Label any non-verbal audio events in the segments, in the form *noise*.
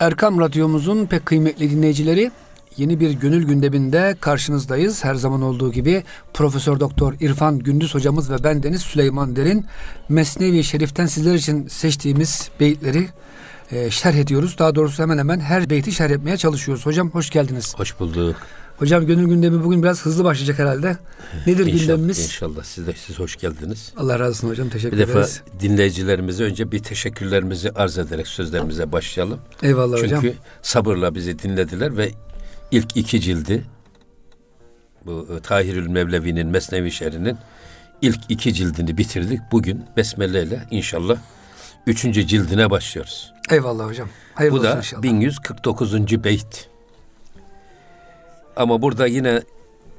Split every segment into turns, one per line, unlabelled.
Erkam Radyomuzun pek kıymetli dinleyicileri yeni bir gönül gündeminde karşınızdayız. Her zaman olduğu gibi Profesör Doktor İrfan Gündüz hocamız ve ben Deniz Süleyman Derin Mesnevi Şerif'ten sizler için seçtiğimiz beyitleri e, şerh ediyoruz. Daha doğrusu hemen hemen her beyti şerh etmeye çalışıyoruz. Hocam hoş geldiniz.
Hoş bulduk.
Hocam gönül gündemi bugün biraz hızlı başlayacak herhalde. Nedir
inşallah,
gündemimiz?
İnşallah siz de siz hoş geldiniz.
Allah razı olsun hocam teşekkür
Bir defa
ederiz.
dinleyicilerimize önce bir teşekkürlerimizi arz ederek sözlerimize başlayalım.
Eyvallah
Çünkü
hocam.
sabırla bizi dinlediler ve ilk iki cildi bu e, Tahirül Mevlevi'nin Mesnevi Şerhi'nin ilk iki cildini bitirdik. Bugün Besmele ile inşallah üçüncü cildine başlıyoruz.
Eyvallah hocam. Hayırlı
Bu da
inşallah.
1149. beyt. Ama burada yine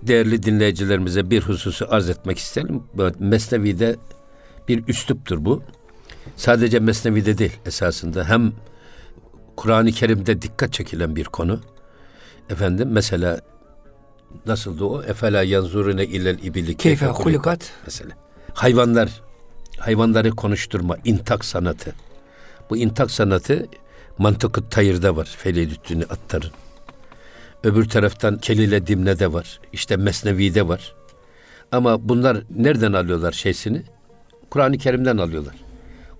değerli dinleyicilerimize bir hususu arz etmek isterim. Mesnevi'de bir üsluptur bu. Sadece Mesnevi'de değil esasında hem Kur'an-ı Kerim'de dikkat çekilen bir konu. Efendim mesela nasıldı o? Efela yanzurune ilel ibili
Keyfe hulikat.
mesela. Hayvanlar, hayvanları konuşturma, intak sanatı. Bu intak sanatı mantıkı tayırda var. Felidüttünü attarın. Öbür taraftan Kelile Dimne'de var. İşte Mesnevi'de var. Ama bunlar nereden alıyorlar şeysini? Kur'an-ı Kerim'den alıyorlar.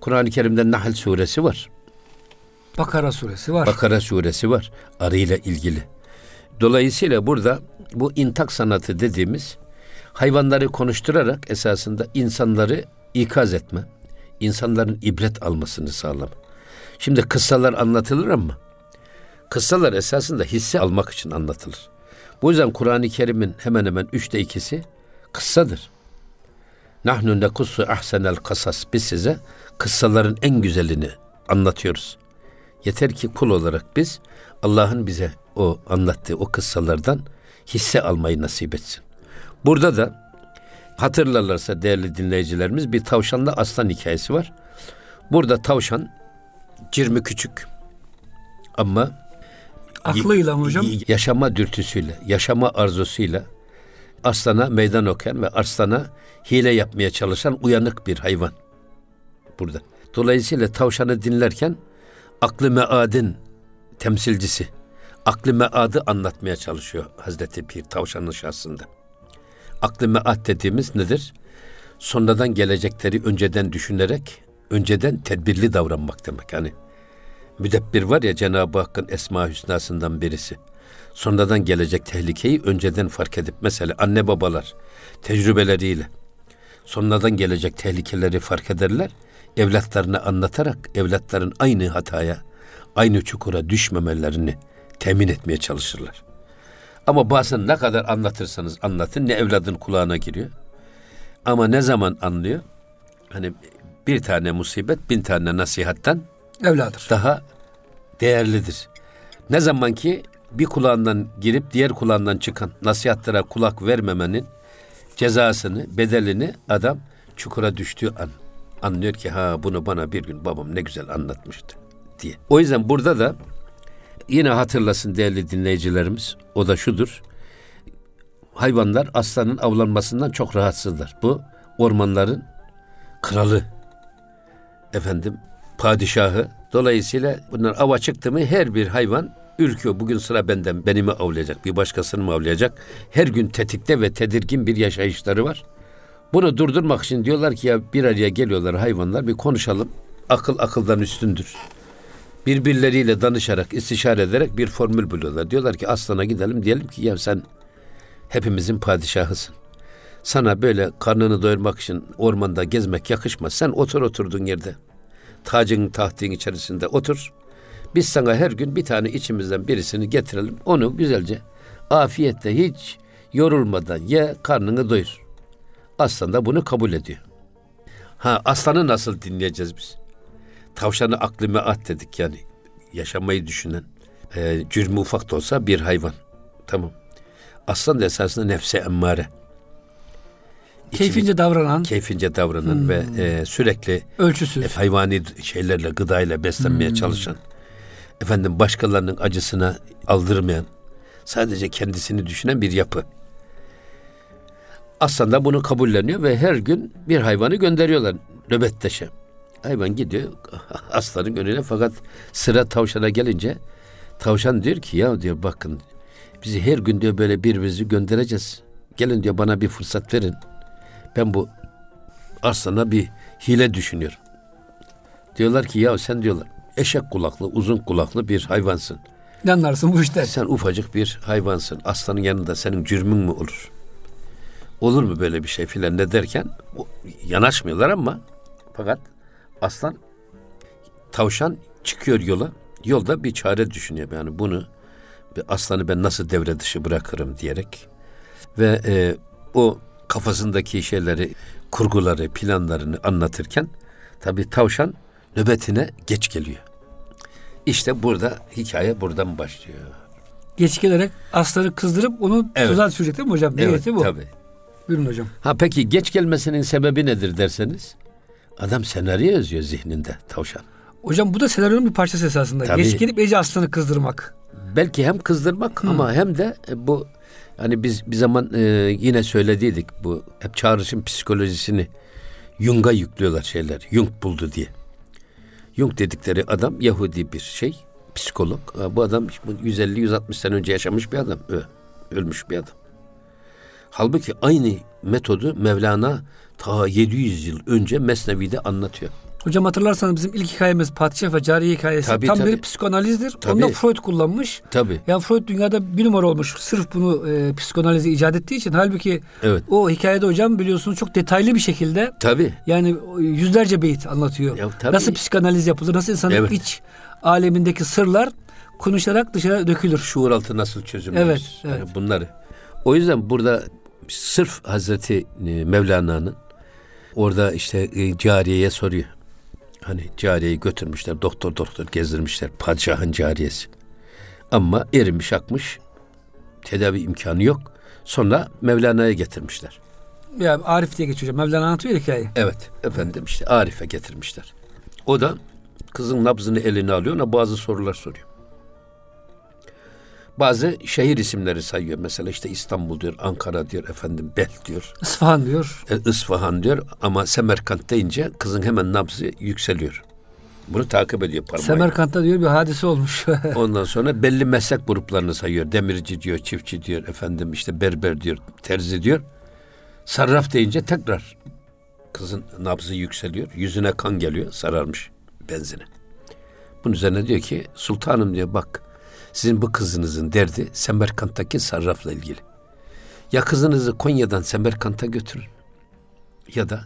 Kur'an-ı Kerim'de Nahl suresi var.
Bakara suresi var.
Bakara suresi var. Arıyla ilgili. Dolayısıyla burada bu intak sanatı dediğimiz hayvanları konuşturarak esasında insanları ikaz etme, insanların ibret almasını sağlama. Şimdi kıssalar anlatılır ama kıssalar esasında hisse almak için anlatılır. Bu yüzden Kur'an-ı Kerim'in hemen hemen üçte ikisi kıssadır. Nahnu nekussu ahsenel kasas. Biz size kıssaların en güzelini anlatıyoruz. Yeter ki kul olarak biz Allah'ın bize o anlattığı o kıssalardan hisse almayı nasip etsin. Burada da hatırlarlarsa değerli dinleyicilerimiz bir tavşanla aslan hikayesi var. Burada tavşan cirmi küçük ama
Aklıyla mı hocam?
yaşama dürtüsüyle, yaşama arzusuyla aslana meydan okuyan ve aslana hile yapmaya çalışan uyanık bir hayvan burada. Dolayısıyla tavşanı dinlerken aklı meadin temsilcisi, aklı meadı anlatmaya çalışıyor Hazreti Pir tavşanın şahsında. Aklı mead dediğimiz nedir? Sonradan gelecekleri önceden düşünerek, önceden tedbirli davranmak demek. Yani müdebbir var ya Cenab-ı Hakk'ın esma hüsnasından birisi. Sonradan gelecek tehlikeyi önceden fark edip mesela anne babalar tecrübeleriyle sonradan gelecek tehlikeleri fark ederler. Evlatlarına anlatarak evlatların aynı hataya, aynı çukura düşmemelerini temin etmeye çalışırlar. Ama bazen ne kadar anlatırsanız anlatın ne evladın kulağına giriyor. Ama ne zaman anlıyor? Hani bir tane musibet bin tane nasihattan
Evladır.
daha değerlidir. Ne zaman ki bir kulağından girip diğer kulağından çıkan nasihatlara kulak vermemenin cezasını, bedelini adam çukura düştüğü an anlıyor ki ha bunu bana bir gün babam ne güzel anlatmıştı diye. O yüzden burada da yine hatırlasın değerli dinleyicilerimiz o da şudur. Hayvanlar aslanın avlanmasından çok rahatsızlar. Bu ormanların kralı efendim padişahı. Dolayısıyla bunlar ava çıktı mı her bir hayvan ürküyor. Bugün sıra benden beni mi avlayacak, bir başkasını mı avlayacak? Her gün tetikte ve tedirgin bir yaşayışları var. Bunu durdurmak için diyorlar ki ya bir araya geliyorlar hayvanlar bir konuşalım. Akıl akıldan üstündür. Birbirleriyle danışarak, istişare ederek bir formül buluyorlar. Diyorlar ki aslana gidelim diyelim ki ya sen hepimizin padişahısın. Sana böyle karnını doyurmak için ormanda gezmek yakışmaz. Sen otur oturduğun yerde. Tacın tahtın içerisinde otur. Biz sana her gün bir tane içimizden birisini getirelim. Onu güzelce afiyette hiç yorulmadan ye karnını doyur. Aslan da bunu kabul ediyor. Ha aslanı nasıl dinleyeceğiz biz? Tavşanı aklı meat dedik yani. Yaşamayı düşünen. E, cürmü ufak da olsa bir hayvan. Tamam. Aslan da esasında nefse emmare.
Keyfince davranan,
keyfince davranan ve e, sürekli
ölçüsüz.
e, hayvani şeylerle, gıdayla beslenmeye çalışan, efendim başkalarının acısına aldırmayan, sadece kendisini düşünen bir yapı. Aslan da bunu kabulleniyor ve her gün bir hayvanı gönderiyorlar nöbetteşe. Hayvan gidiyor *laughs* aslanın önüne fakat sıra tavşana gelince tavşan diyor ki ya diyor bakın bizi her gün diyor böyle birbirimizi göndereceğiz. Gelin diyor bana bir fırsat verin. Ben bu aslana bir hile düşünüyorum. Diyorlar ki ya sen diyorlar eşek kulaklı, uzun kulaklı bir hayvansın.
Ne anlarsın bu işten?
Sen ufacık bir hayvansın. Aslanın yanında senin cürmün mü olur? Olur mu böyle bir şey filan ne derken yanaşmıyorlar ama fakat aslan tavşan çıkıyor yola. Yolda bir çare düşünüyor. Yani bunu aslanı ben nasıl devre dışı bırakırım diyerek ve e, o kafasındaki şeyleri, kurguları, planlarını anlatırken tabii tavşan nöbetine geç geliyor. İşte burada hikaye buradan başlıyor.
Geç gelerek aslanı kızdırıp onu evet. tuzağa düşürecek değil mi hocam?
Evet bu. tabii.
Buyurun hocam.
Ha peki geç gelmesinin sebebi nedir derseniz? Adam senaryo yazıyor zihninde tavşan.
Hocam bu da senaryonun bir parçası esasında. Tabii. Geç gelip Ece aslanı kızdırmak.
Belki hem kızdırmak hmm. ama hem de bu hani biz bir zaman e, yine söylediydik bu hep çağrışım psikolojisini Jung'a yüklüyorlar şeyler. Jung buldu diye. Jung dedikleri adam Yahudi bir şey, psikolog. Bu adam 150-160 sene önce yaşamış bir adam, ölmüş bir adam. Halbuki aynı metodu Mevlana ta 700 yıl önce Mesnevi'de anlatıyor.
Hocam hatırlarsanız bizim ilk hikayemiz Padişah ve Cariye hikayesi tabii, tam tabii. bir psikanalizdir. Tabii. Onu da Freud kullanmış.
Tabii.
Ya Freud dünyada bir numara olmuş. Sırf bunu e, psikanalizi icat ettiği için. Halbuki evet. o hikayede hocam biliyorsunuz çok detaylı bir şekilde.
Tabii.
Yani yüzlerce beyit anlatıyor. Ya, tabii. Nasıl psikanaliz yapılır? Nasıl insanın evet. iç alemindeki sırlar konuşarak dışarı dökülür.
Şuur altı nasıl çözümlenir?
Evet. evet.
Yani bunları. O yüzden burada sırf Hazreti e, Mevlana'nın orada işte e, cariyeye soruyor. Hani cariyeyi götürmüşler doktor doktor gezdirmişler padişahın cariyesi. Ama erimiş akmış tedavi imkanı yok. Sonra Mevlana'ya getirmişler.
Ya Arif diye geçiyor. Mevlana anlatıyor hikayeyi.
Evet efendim işte Arif'e getirmişler. O da kızın nabzını eline alıyor ona bazı sorular soruyor. Bazı şehir isimleri sayıyor. Mesela işte İstanbul diyor, Ankara diyor, efendim Bel diyor.
İsfahan diyor.
E, İsfahan diyor ama Semerkant deyince kızın hemen nabzı yükseliyor. Bunu takip ediyor parmağıyla.
Semerkant'ta diyor bir hadise olmuş. *laughs*
Ondan sonra belli meslek gruplarını sayıyor. Demirci diyor, çiftçi diyor, efendim işte berber diyor, terzi diyor. Sarraf deyince tekrar kızın nabzı yükseliyor. Yüzüne kan geliyor, sararmış benzine. Bunun üzerine diyor ki sultanım diyor bak sizin bu kızınızın derdi Semerkant'taki sarrafla ilgili. Ya kızınızı Konya'dan Semerkant'a götürün ya da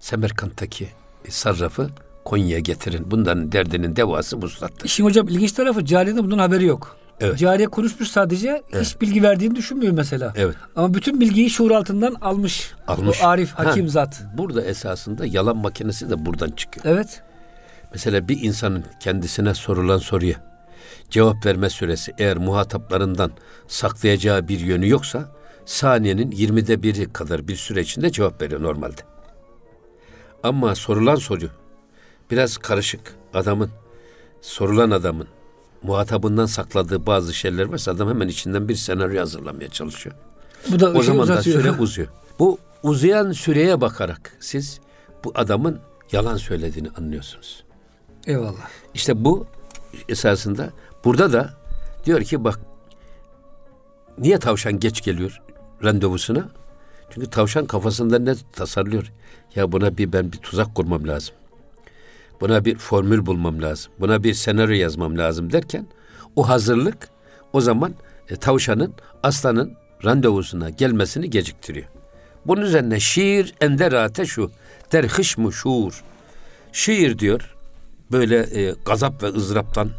Semerkant'taki sarrafı Konya'ya getirin. Bunların derdinin devası bu ustattır.
İşin hocam ilginç tarafı Cariye'nin bunun haberi yok. Evet. Cariye konuşmuş sadece evet. hiç bilgi verdiğini düşünmüyor mesela.
Evet.
Ama bütün bilgiyi şuur altından almış.
Almış.
O Arif Hakim ha, zat.
Burada esasında yalan makinesi de buradan çıkıyor.
Evet.
Mesela bir insanın kendisine sorulan soruya cevap verme süresi eğer muhataplarından saklayacağı bir yönü yoksa saniyenin 20'de biri kadar bir süre içinde cevap veriyor normalde. Ama sorulan soru biraz karışık. Adamın, sorulan adamın muhatabından sakladığı bazı şeyler varsa adam hemen içinden bir senaryo hazırlamaya çalışıyor.
Bu da
o zaman da süre *laughs* uzuyor. Bu uzayan süreye bakarak siz bu adamın yalan söylediğini anlıyorsunuz.
Eyvallah.
İşte bu esasında burada da diyor ki bak niye tavşan geç geliyor randevusuna? Çünkü tavşan kafasında ne tasarlıyor? Ya buna bir ben bir tuzak kurmam lazım. Buna bir formül bulmam lazım. Buna bir senaryo yazmam lazım derken o hazırlık o zaman e, tavşanın aslanın randevusuna gelmesini geciktiriyor. Bunun üzerine şiir enderate şu derhiş mu şuur. Şiir diyor böyle e, gazap ve ızdıraptan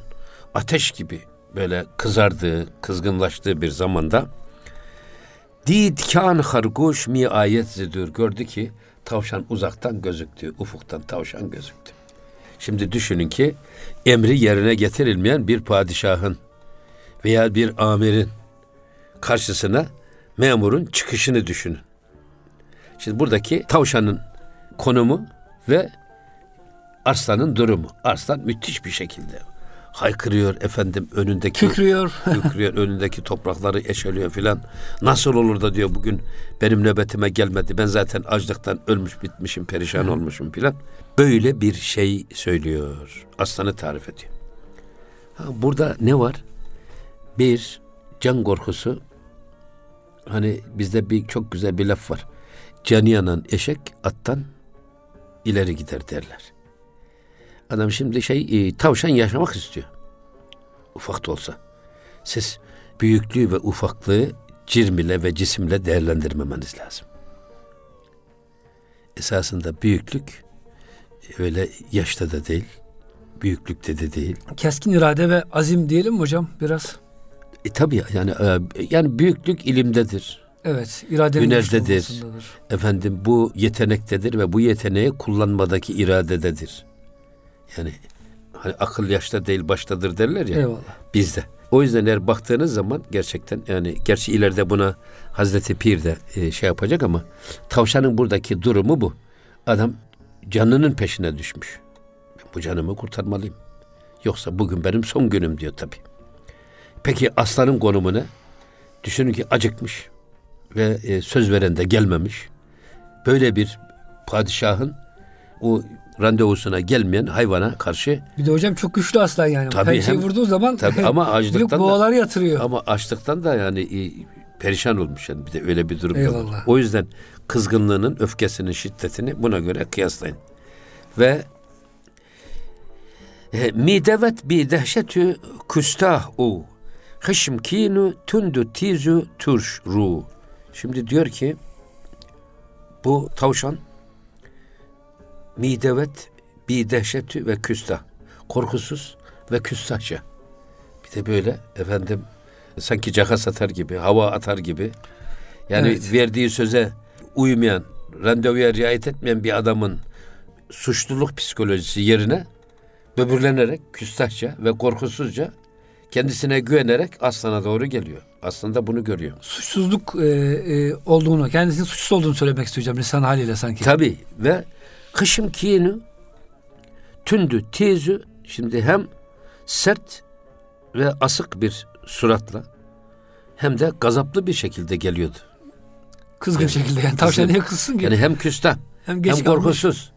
ateş gibi böyle kızardığı, kızgınlaştığı bir zamanda Didkan hargoş mi ayet zidur gördü ki tavşan uzaktan gözüktü, ufuktan tavşan gözüktü. Şimdi düşünün ki emri yerine getirilmeyen bir padişahın veya bir amirin karşısına memurun çıkışını düşünün. Şimdi buradaki tavşanın konumu ve Arslan'ın durumu. Arslan müthiş bir şekilde haykırıyor efendim önündeki
Kükrüyor. *laughs* *laughs*
kükrüyor önündeki toprakları eşeliyor filan. Nasıl olur da diyor bugün benim nöbetime gelmedi. Ben zaten açlıktan ölmüş bitmişim perişan olmuşum filan. Böyle bir şey söylüyor. Aslanı tarif ediyor. Ha, burada ne var? Bir can korkusu. Hani bizde bir çok güzel bir laf var. Canı yanan eşek attan ileri gider derler. Adam şimdi şey e, tavşan yaşamak istiyor. Ufak da olsa. Siz büyüklüğü ve ufaklığı cirmile ve cisimle değerlendirmemeniz lazım. Esasında büyüklük öyle yaşta da değil, büyüklükte de değil.
Keskin irade ve azim diyelim mi hocam biraz?
E tabii yani e, yani büyüklük ilimdedir.
Evet, iradenin olmasındadır.
Efendim bu yetenektedir ve bu yeteneği kullanmadaki iradededir. Yani hani akıl yaşta değil baştadır derler ya.
Eyvallah.
Bizde. O yüzden eğer baktığınız zaman gerçekten yani gerçi ileride buna Hazreti Pir de e, şey yapacak ama tavşanın buradaki durumu bu. Adam canının peşine düşmüş. Ben bu canımı kurtarmalıyım. Yoksa bugün benim son günüm diyor tabii. Peki aslanın konumu ne? Düşünün ki acıkmış ve e, söz veren de gelmemiş. Böyle bir padişahın o randevusuna gelmeyen hayvana karşı
Bir de hocam çok güçlü aslan yani.
Tabii,
Pençeyi
hem-
vurduğu zaman
tabii *laughs* ama açlıktan
boğalar yatırıyor.
ama açlıktan da yani e, perişan olmuş yani bir de öyle bir durum.
Eyvallah.
O yüzden kızgınlığının, öfkesinin şiddetini buna göre kıyaslayın. Ve e, midevet bi dehşetü küstah u hışm kinu tundu tizu turş ru. Şimdi diyor ki bu tavşan midevet bi dehşetü ve küstah. Korkusuz ve küstahça. Bir de böyle efendim sanki caka satar gibi, hava atar gibi. Yani
Evet.
verdiği söze uymayan, randevuya riayet etmeyen bir adamın suçluluk psikolojisi yerine böbürlenerek, küstahça ve korkusuzca kendisine güvenerek aslana doğru geliyor. Aslında bunu görüyor.
Suçsuzluk e, e, olduğunu, kendisinin suçsuz olduğunu söylemek hocam lisan haliyle sanki.
Tabii ve kışım kiyinu tündü tizü şimdi hem sert ve asık bir suratla hem de gazaplı bir şekilde geliyordu.
Kızgın
Yani,
şekilde yani. Tavşan niye kızsın ki?
Yani hem küstah
hem geç
hem
kalmış.
korkusuz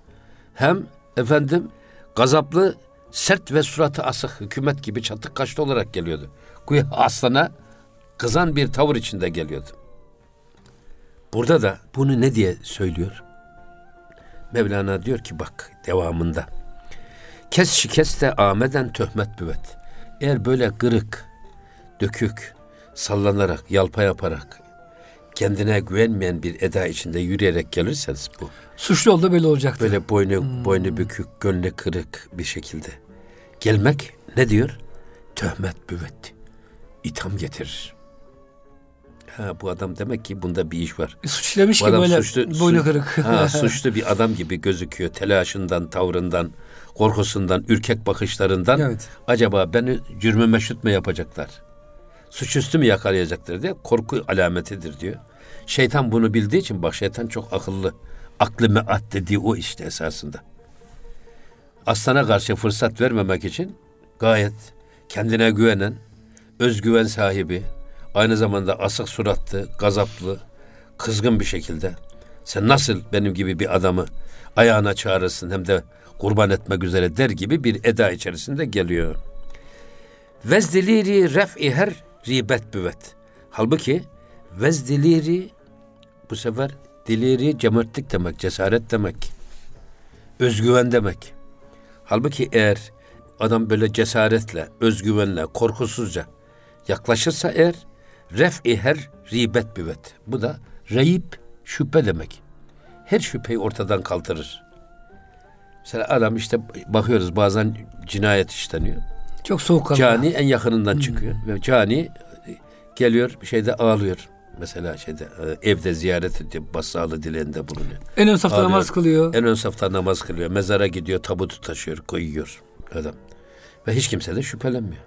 hem efendim gazaplı sert ve suratı asık hükümet gibi çatık kaşlı olarak geliyordu. Güya aslana kızan bir tavır içinde geliyordu. Burada da bunu ne diye söylüyor? Mevlana diyor ki bak devamında. Kes şikeste ameden töhmet büvet. Eğer böyle kırık, dökük, sallanarak, yalpa yaparak, kendine güvenmeyen bir eda içinde yürüyerek gelirseniz bu.
Suçlu olduğu belli olacaktı.
Böyle boynu boynu bükük, gönlü kırık bir şekilde. Gelmek ne diyor? Töhmet büvet. İtham getirir. Ha, bu adam demek ki bunda bir iş var.
Bir suç işlemiş
Bu
ki
adam
böyle
suçlu,
boynu kırık.
Ha, suçlu bir adam gibi gözüküyor. Telaşından, tavrından, korkusundan, ürkek bakışlarından.
Evet.
Acaba beni cürmü meşrut mu yapacaklar? Suçüstü mü yakalayacaklar diye korku alametidir diyor. Şeytan bunu bildiği için bak şeytan çok akıllı. Aklı meat dediği o işte esasında. Aslana karşı fırsat vermemek için gayet kendine güvenen, özgüven sahibi, aynı zamanda asık suratlı, gazaplı, kızgın bir şekilde sen nasıl benim gibi bir adamı ayağına çağırırsın hem de kurban etmek üzere der gibi bir eda içerisinde geliyor. Vezdiliri ref'i her ribet büvet. Halbuki vezdiliri bu sefer diliri cömertlik demek, cesaret demek. Özgüven demek. Halbuki eğer adam böyle cesaretle, özgüvenle, korkusuzca yaklaşırsa eğer ref'i her ribet büvet. Bu da reyip şüphe demek. Her şüpheyi ortadan kaldırır. Mesela adam işte bakıyoruz bazen cinayet işleniyor.
Çok soğuk
Cani en yakınından çıkıyor ve cani geliyor bir şeyde ağlıyor. Mesela şeyde e, evde ziyaret ediyor, bassağlı dileğinde bulunuyor.
En ön safta
Ağlıyor.
namaz kılıyor.
En ön safta namaz kılıyor. Mezara gidiyor, tabutu taşıyor, koyuyor adam. Ve hiç kimse de şüphelenmiyor.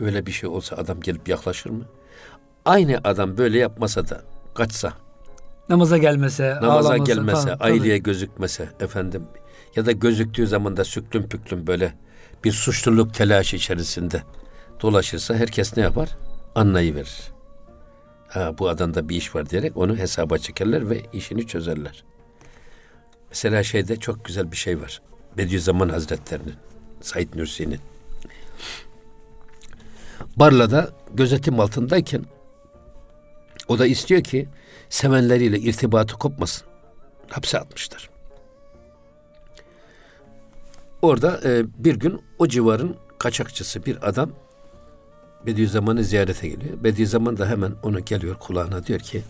Öyle bir şey olsa adam gelip yaklaşır mı? Aynı adam böyle yapmasa da kaçsa,
Namaza gelmese,
namaza
ağlamasa
gelmese,
falan.
aileye gözükmese efendim ya da gözüktüğü zaman da süklüm püklüm böyle bir suçluluk telaşı içerisinde dolaşırsa herkes ne yapar? Anlayıverir. Ha bu adamda bir iş var diyerek onu hesaba çekerler ve işini çözerler. Mesela şeyde çok güzel bir şey var. Bediüzzaman Hazretlerinin, Said Nursi'nin. Barla'da gözetim altındayken o da istiyor ki sevenleriyle irtibatı kopmasın. Hapse atmışlar. Orada e, bir gün o civarın kaçakçısı bir adam Bediüzzaman'ı ziyarete geliyor. Bediüzzaman da hemen onu geliyor kulağına diyor ki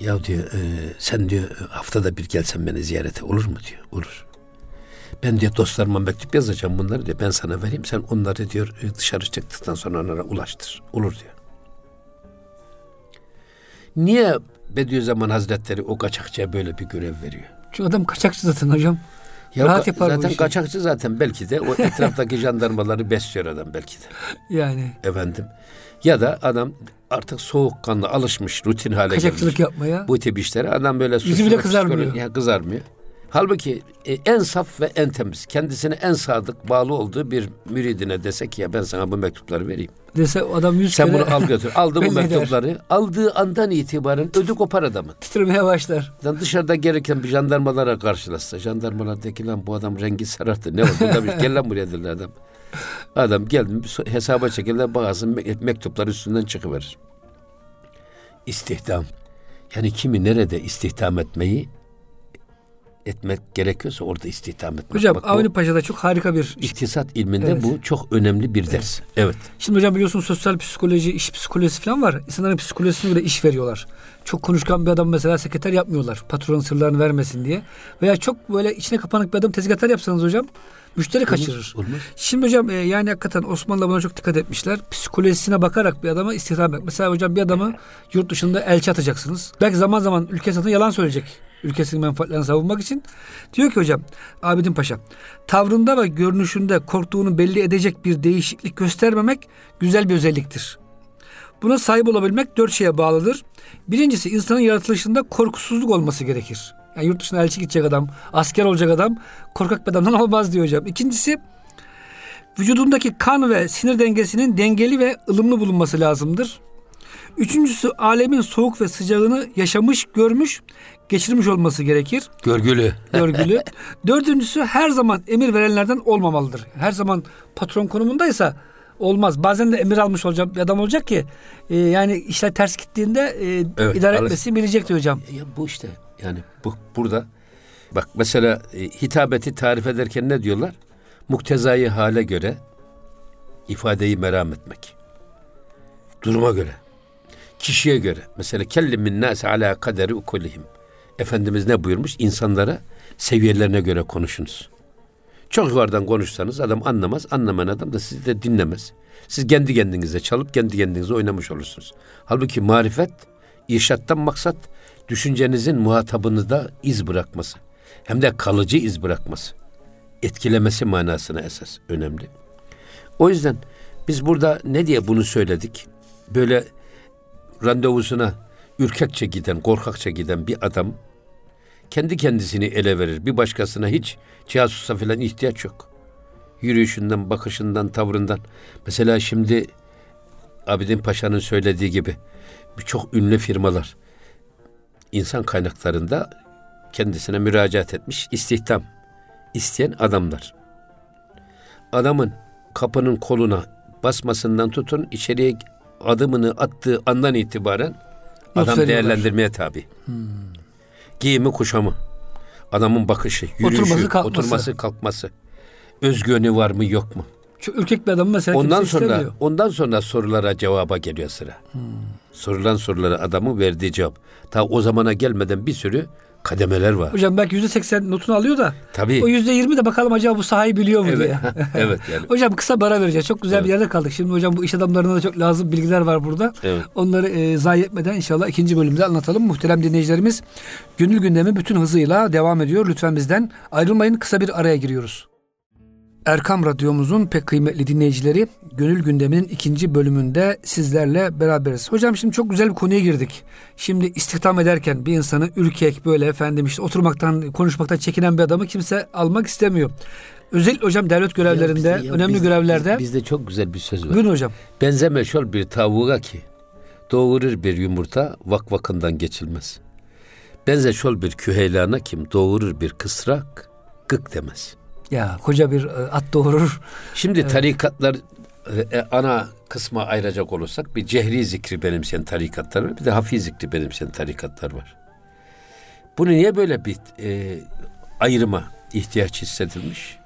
ya diyor e, sen diyor haftada bir gelsen beni ziyarete olur mu diyor. Olur. Ben diyor dostlarıma mektup yazacağım bunları diyor. Ben sana vereyim sen onları diyor e, dışarı çıktıktan sonra onlara ulaştır. Olur diyor. Niye Bediüzzaman Hazretleri o kaçakçıya böyle bir görev veriyor?
Çünkü adam kaçakçı zaten hocam.
Ya Rahat yapar zaten kaçakçı zaten belki de o etraftaki jandarmaları besliyor adam belki de. *laughs*
Yani.
Efendim. Ya da adam artık soğukkanlı alışmış rutin hale
Kaçakçılık gelmiş. yapmaya.
Bu tip işlere adam böyle
Yüzü bile kızarmıyor.
Ya kızarmıyor. Halbuki e, en saf ve en temiz, kendisine en sadık bağlı olduğu bir müridine desek ya ben sana bu mektupları vereyim.
Dese adam yüz
Sen bunu al götür. Aldı *laughs* bu mektupları. Eder. Aldığı andan itibaren ödü kopar adamın.
Titremeye başlar.
Yani dışarıda gereken bir jandarmalara karşılaşsa. Jandarmalar de ki lan bu adam rengi sararttı. Ne oldu? Demiş, gel lan buraya dediler adam. Adam geldi hesaba çekildi bazı mektuplar üstünden çıkıverir. İstihdam. Yani kimi nerede istihdam etmeyi etmek gerekiyorsa orada istihdam etmek.
Hocam Bak, Avni Paşa'da çok harika bir...
İktisat ilminde evet. bu çok önemli bir ders. Evet. evet.
Şimdi hocam biliyorsun sosyal psikoloji, iş psikolojisi falan var. İnsanların psikolojisine göre iş veriyorlar. Çok konuşkan bir adam mesela sekreter yapmıyorlar. Patronun sırlarını vermesin diye. Veya çok böyle içine kapanık bir adam tezgahtar yapsanız hocam müşteri olmaz, kaçırır. Olmaz. Şimdi hocam e, yani hakikaten Osmanlı buna çok dikkat etmişler. Psikolojisine bakarak bir adama istihdam etmek. Mesela hocam bir adamı yurt dışında elçi atacaksınız. Belki zaman zaman ülke satın yalan söyleyecek ülkesinin menfaatlerini savunmak için. Diyor ki hocam Abidin Paşa tavrında ve görünüşünde korktuğunu belli edecek bir değişiklik göstermemek güzel bir özelliktir. Buna sahip olabilmek dört şeye bağlıdır. Birincisi insanın yaratılışında korkusuzluk olması gerekir. Yani yurt dışına elçi gidecek adam, asker olacak adam korkak bir adamdan *laughs* olmaz diyor hocam. İkincisi vücudundaki kan ve sinir dengesinin dengeli ve ılımlı bulunması lazımdır. Üçüncüsü alemin soğuk ve sıcağını yaşamış, görmüş, geçirmiş olması gerekir.
Görgülü.
Görgülü. *laughs* Dördüncüsü her zaman emir verenlerden olmamalıdır. Her zaman patron konumundaysa olmaz. Bazen de emir almış olacak bir adam olacak ki e, yani işler ters gittiğinde e, evet, idare etmesi bilecek diyor hocam.
Ya bu işte yani bu burada bak mesela e, hitabeti tarif ederken ne diyorlar? Muktezayı hale göre ifadeyi meram etmek. Duruma göre. Kişiye göre. Mesela kellimin nase ala kaderi ukulihim. Efendimiz ne buyurmuş? İnsanlara seviyelerine göre konuşunuz. Çok yukarıdan konuşsanız adam anlamaz. Anlamayan adam da sizi de dinlemez. Siz kendi kendinize çalıp kendi kendinize oynamış olursunuz. Halbuki marifet, irşattan maksat düşüncenizin muhatabınızda iz bırakması. Hem de kalıcı iz bırakması. Etkilemesi manasına esas önemli. O yüzden biz burada ne diye bunu söyledik? Böyle randevusuna ürkekçe giden, korkakça giden bir adam kendi kendisini ele verir. Bir başkasına hiç casusa falan ihtiyaç yok. Yürüyüşünden, bakışından, tavrından. Mesela şimdi Abidin Paşa'nın söylediği gibi birçok ünlü firmalar insan kaynaklarında kendisine müracaat etmiş istihdam isteyen adamlar. Adamın kapının koluna basmasından tutun içeriye adımını attığı andan itibaren adam değerlendirmeye tabi. Hmm. Giyimi kuşamı, adamın bakışı, yürüyüşü, oturması kalkması, oturması, kalkması özgüveni var mı yok mu?
Şu ürkek bir adam mesela
ondan sonra istemiyor. ondan sonra sorulara cevaba geliyor sıra. Hmm. Sorulan sorulara adamın verdiği cevap. Ta o zamana gelmeden bir sürü kademeler var.
Hocam belki yüzde seksen notunu alıyor da.
Tabii.
O yüzde yirmi de bakalım acaba bu sahayı biliyor mu
evet.
diye. *laughs*
evet yani. *laughs*
hocam kısa bara vereceğiz. Çok güzel evet. bir yerde kaldık. Şimdi hocam bu iş adamlarına da çok lazım bilgiler var burada. Evet. Onları e, zayi etmeden inşallah ikinci bölümde anlatalım. Muhterem dinleyicilerimiz gönül gündemi bütün hızıyla devam ediyor. Lütfen bizden ayrılmayın. Kısa bir araya giriyoruz. Erkam Radyomuzun pek kıymetli dinleyicileri Gönül Gündemi'nin ikinci bölümünde sizlerle beraberiz. Hocam şimdi çok güzel bir konuya girdik. Şimdi istihdam ederken bir insanı ürkek böyle efendim işte oturmaktan konuşmaktan çekinen bir adamı kimse almak istemiyor. Özellikle hocam devlet görevlerinde, ya bizde, ya önemli bizde, görevlerde.
Bizde çok güzel bir söz var.
Buyurun hocam.
Benzeme şol bir tavuğa ki doğurur bir yumurta vak vakından geçilmez. Benze şol bir küheylana kim doğurur bir kısrak gık demez.''
Ya koca bir e, at doğurur.
Şimdi tarikatlar e, ana kısma ayıracak olursak bir cehri zikri benimseyen tarikatlar var. Bir de hafi zikri benimseyen tarikatlar var. Bunu niye böyle bir e, ayrıma ihtiyaç hissedilmiş?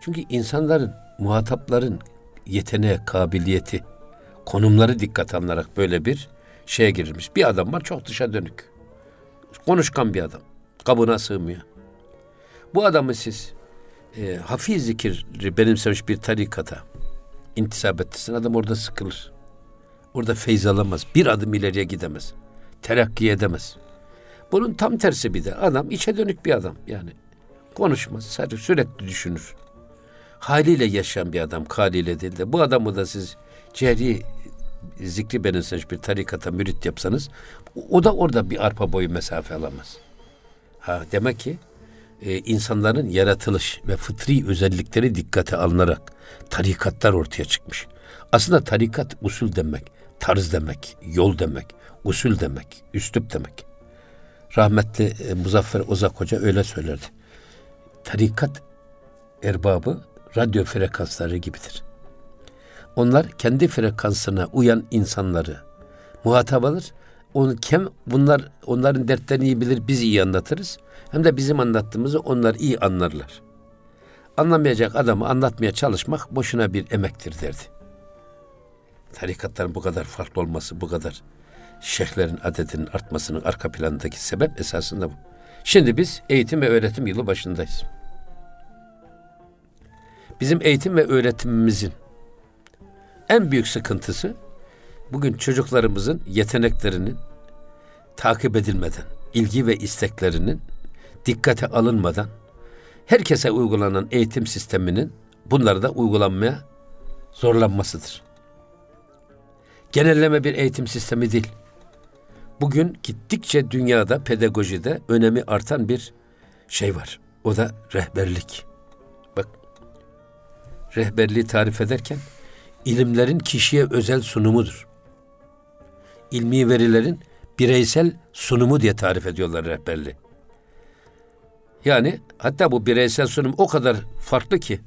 Çünkü insanların, muhatapların yeteneği, kabiliyeti, konumları dikkat alınarak böyle bir şeye girilmiş. Bir adam var çok dışa dönük. Konuşkan bir adam. Kabına sığmıyor. Bu adamı siz e, hafiz zikri benimsemiş bir tarikata intisap ettirsin adam orada sıkılır. Orada feyz alamaz. Bir adım ileriye gidemez. Terakki edemez. Bunun tam tersi bir de adam içe dönük bir adam yani. Konuşmaz. Sadece sürekli düşünür. Haliyle yaşayan bir adam. Haliyle değil de. Bu adamı da siz cehri zikri benimsemiş bir tarikata mürit yapsanız o da orada bir arpa boyu mesafe alamaz. Ha demek ki e, insanların yaratılış ve fıtri özellikleri dikkate alınarak tarikatlar ortaya çıkmış. Aslında tarikat usul demek, tarz demek, yol demek, usul demek, üslup demek. Rahmetli e, Muzaffer Ozak Hoca öyle söylerdi. Tarikat erbabı radyo frekansları gibidir. Onlar kendi frekansına uyan insanları muhatap alır. Onu kim bunlar onların dertlerini iyi bilir, biz iyi anlatırız hem de bizim anlattığımızı onlar iyi anlarlar. Anlamayacak adamı anlatmaya çalışmak boşuna bir emektir derdi. Tarikatların bu kadar farklı olması, bu kadar şeyhlerin adedinin artmasının arka planındaki sebep esasında bu. Şimdi biz eğitim ve öğretim yılı başındayız. Bizim eğitim ve öğretimimizin en büyük sıkıntısı bugün çocuklarımızın yeteneklerinin takip edilmeden, ilgi ve isteklerinin dikkate alınmadan herkese uygulanan eğitim sisteminin bunları da uygulanmaya zorlanmasıdır. Genelleme bir eğitim sistemi değil. Bugün gittikçe dünyada pedagojide önemi artan bir şey var. O da rehberlik. Bak rehberliği tarif ederken ilimlerin kişiye özel sunumudur. İlmi verilerin bireysel sunumu diye tarif ediyorlar rehberliği. Yani hatta bu bireysel sunum o kadar farklı ki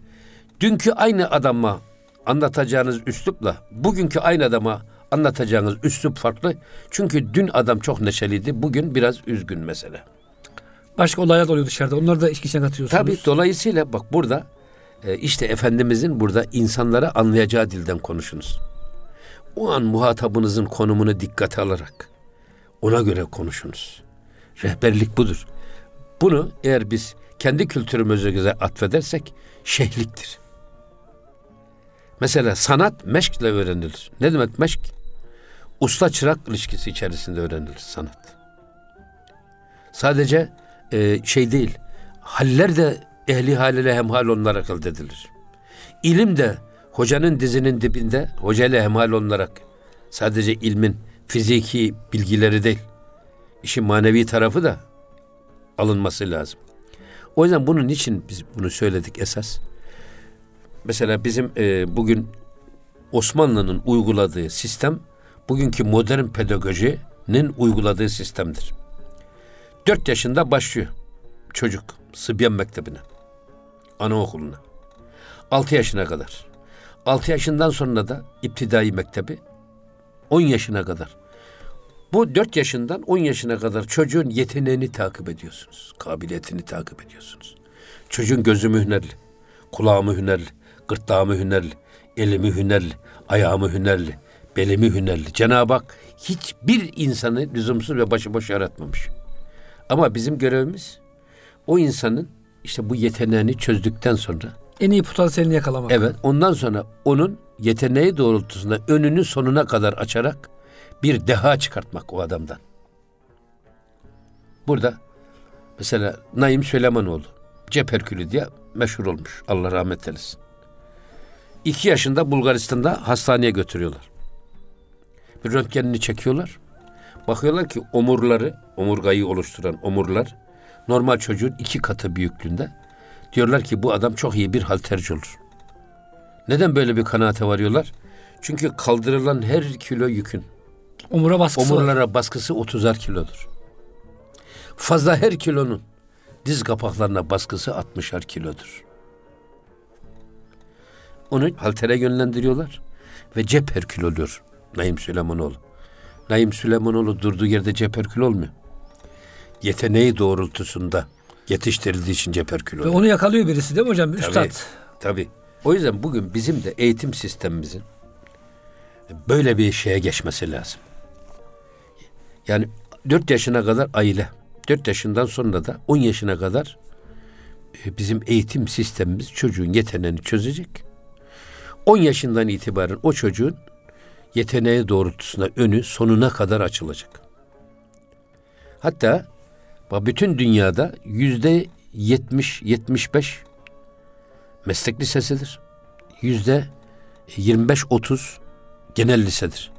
dünkü aynı adama anlatacağınız üslupla bugünkü aynı adama anlatacağınız üslup farklı. Çünkü dün adam çok neşeliydi, bugün biraz üzgün mesela.
Başka olaylar oluyor dışarıda. Onları da iş içine katıyorsunuz.
Tabii dolayısıyla bak burada e, işte Efendimizin burada insanlara anlayacağı dilden konuşunuz. O an muhatabınızın konumunu dikkate alarak ona göre konuşunuz. Rehberlik budur. Bunu eğer biz kendi kültürümüze atfedersek şehliktir. Mesela sanat meşkle öğrenilir. Ne demek meşk? Usta çırak ilişkisi içerisinde öğrenilir sanat. Sadece e, şey değil, haller de ehli haliyle hemhal olarak elde edilir. İlim de hocanın dizinin dibinde hocayla hemhal olarak sadece ilmin fiziki bilgileri değil, işin manevi tarafı da alınması lazım. O yüzden bunun için biz bunu söyledik esas. Mesela bizim e, bugün Osmanlı'nın uyguladığı sistem bugünkü modern pedagojinin uyguladığı sistemdir. Dört yaşında başlıyor çocuk Sıbyan Mektebi'ne, anaokuluna. Altı yaşına kadar. Altı yaşından sonra da iptidai mektebi, on yaşına kadar. Bu 4 yaşından 10 yaşına kadar çocuğun yeteneğini takip ediyorsunuz. Kabiliyetini takip ediyorsunuz. Çocuğun gözü hünerli, kulağı mı hünerli, gırtlağı mı hünerli, eli mi hünerli, ayağı mı hünerli, beli mi hünerli. Cenab-ı Hak hiçbir insanı lüzumsuz ve başıboş yaratmamış. Ama bizim görevimiz o insanın işte bu yeteneğini çözdükten sonra
en iyi potansiyelini yakalamak.
Evet. Ondan sonra onun yeteneği doğrultusunda önünü sonuna kadar açarak bir deha çıkartmak o adamdan. Burada mesela Naim Süleymanoğlu Cep Herkülü diye meşhur olmuş. Allah rahmet eylesin. İki yaşında Bulgaristan'da hastaneye götürüyorlar. Bir röntgenini çekiyorlar. Bakıyorlar ki omurları, omurgayı oluşturan omurlar normal çocuğun iki katı büyüklüğünde. Diyorlar ki bu adam çok iyi bir halterci olur. Neden böyle bir kanaate varıyorlar? Çünkü kaldırılan her kilo yükün
Omura baskısı var.
omurlara baskısı 30'ar kilodur. Fazla her kilonun diz kapaklarına baskısı 60'ar kilodur. Onu haltere yönlendiriyorlar ve cep herkül oluyor Naim Süleymanoğlu. Naim Süleymanoğlu durduğu yerde cep herkül olmuyor. Yeteneği doğrultusunda yetiştirildiği için cep herkül
Ve
oluyor.
onu yakalıyor birisi değil mi hocam? Üstad.
Tabii, tabii. O yüzden bugün bizim de eğitim sistemimizin böyle bir şeye geçmesi lazım. Yani 4 yaşına kadar aile, 4 yaşından sonra da 10 yaşına kadar e, bizim eğitim sistemimiz çocuğun yeteneğini çözecek. 10 yaşından itibaren o çocuğun yeteneği doğrultusunda önü sonuna kadar açılacak. Hatta bütün dünyada yüzde 70-75 meslek lisesidir. Yüzde 25-30 genel lisedir.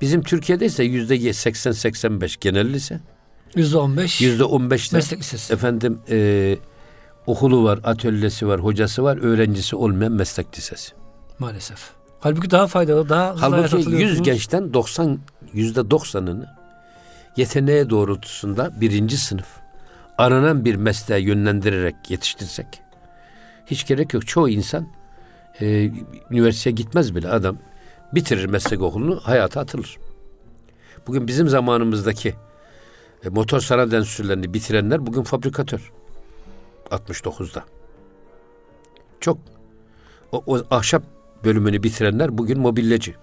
Bizim Türkiye'de ise yüzde 80-85 genel lise.
Yüzde on beş.
Yüzde 15 de
Meslek lisesi.
efendim e, okulu var, atölyesi var, hocası var, öğrencisi olmayan meslek lisesi.
Maalesef. Halbuki daha faydalı, daha hızlı
Halbuki 100
atılıyorsunuz.
gençten 90 yüzde 90'ını yeteneği doğrultusunda birinci sınıf aranan bir mesleğe yönlendirerek yetiştirsek hiç gerek yok. Çoğu insan e, üniversiteye gitmez bile adam bitirir meslek okulunu hayata atılır. Bugün bizim zamanımızdaki e, motor sanat enstitülerini bitirenler bugün fabrikatör. 69'da. Çok. O, o ahşap bölümünü bitirenler bugün mobilyacı.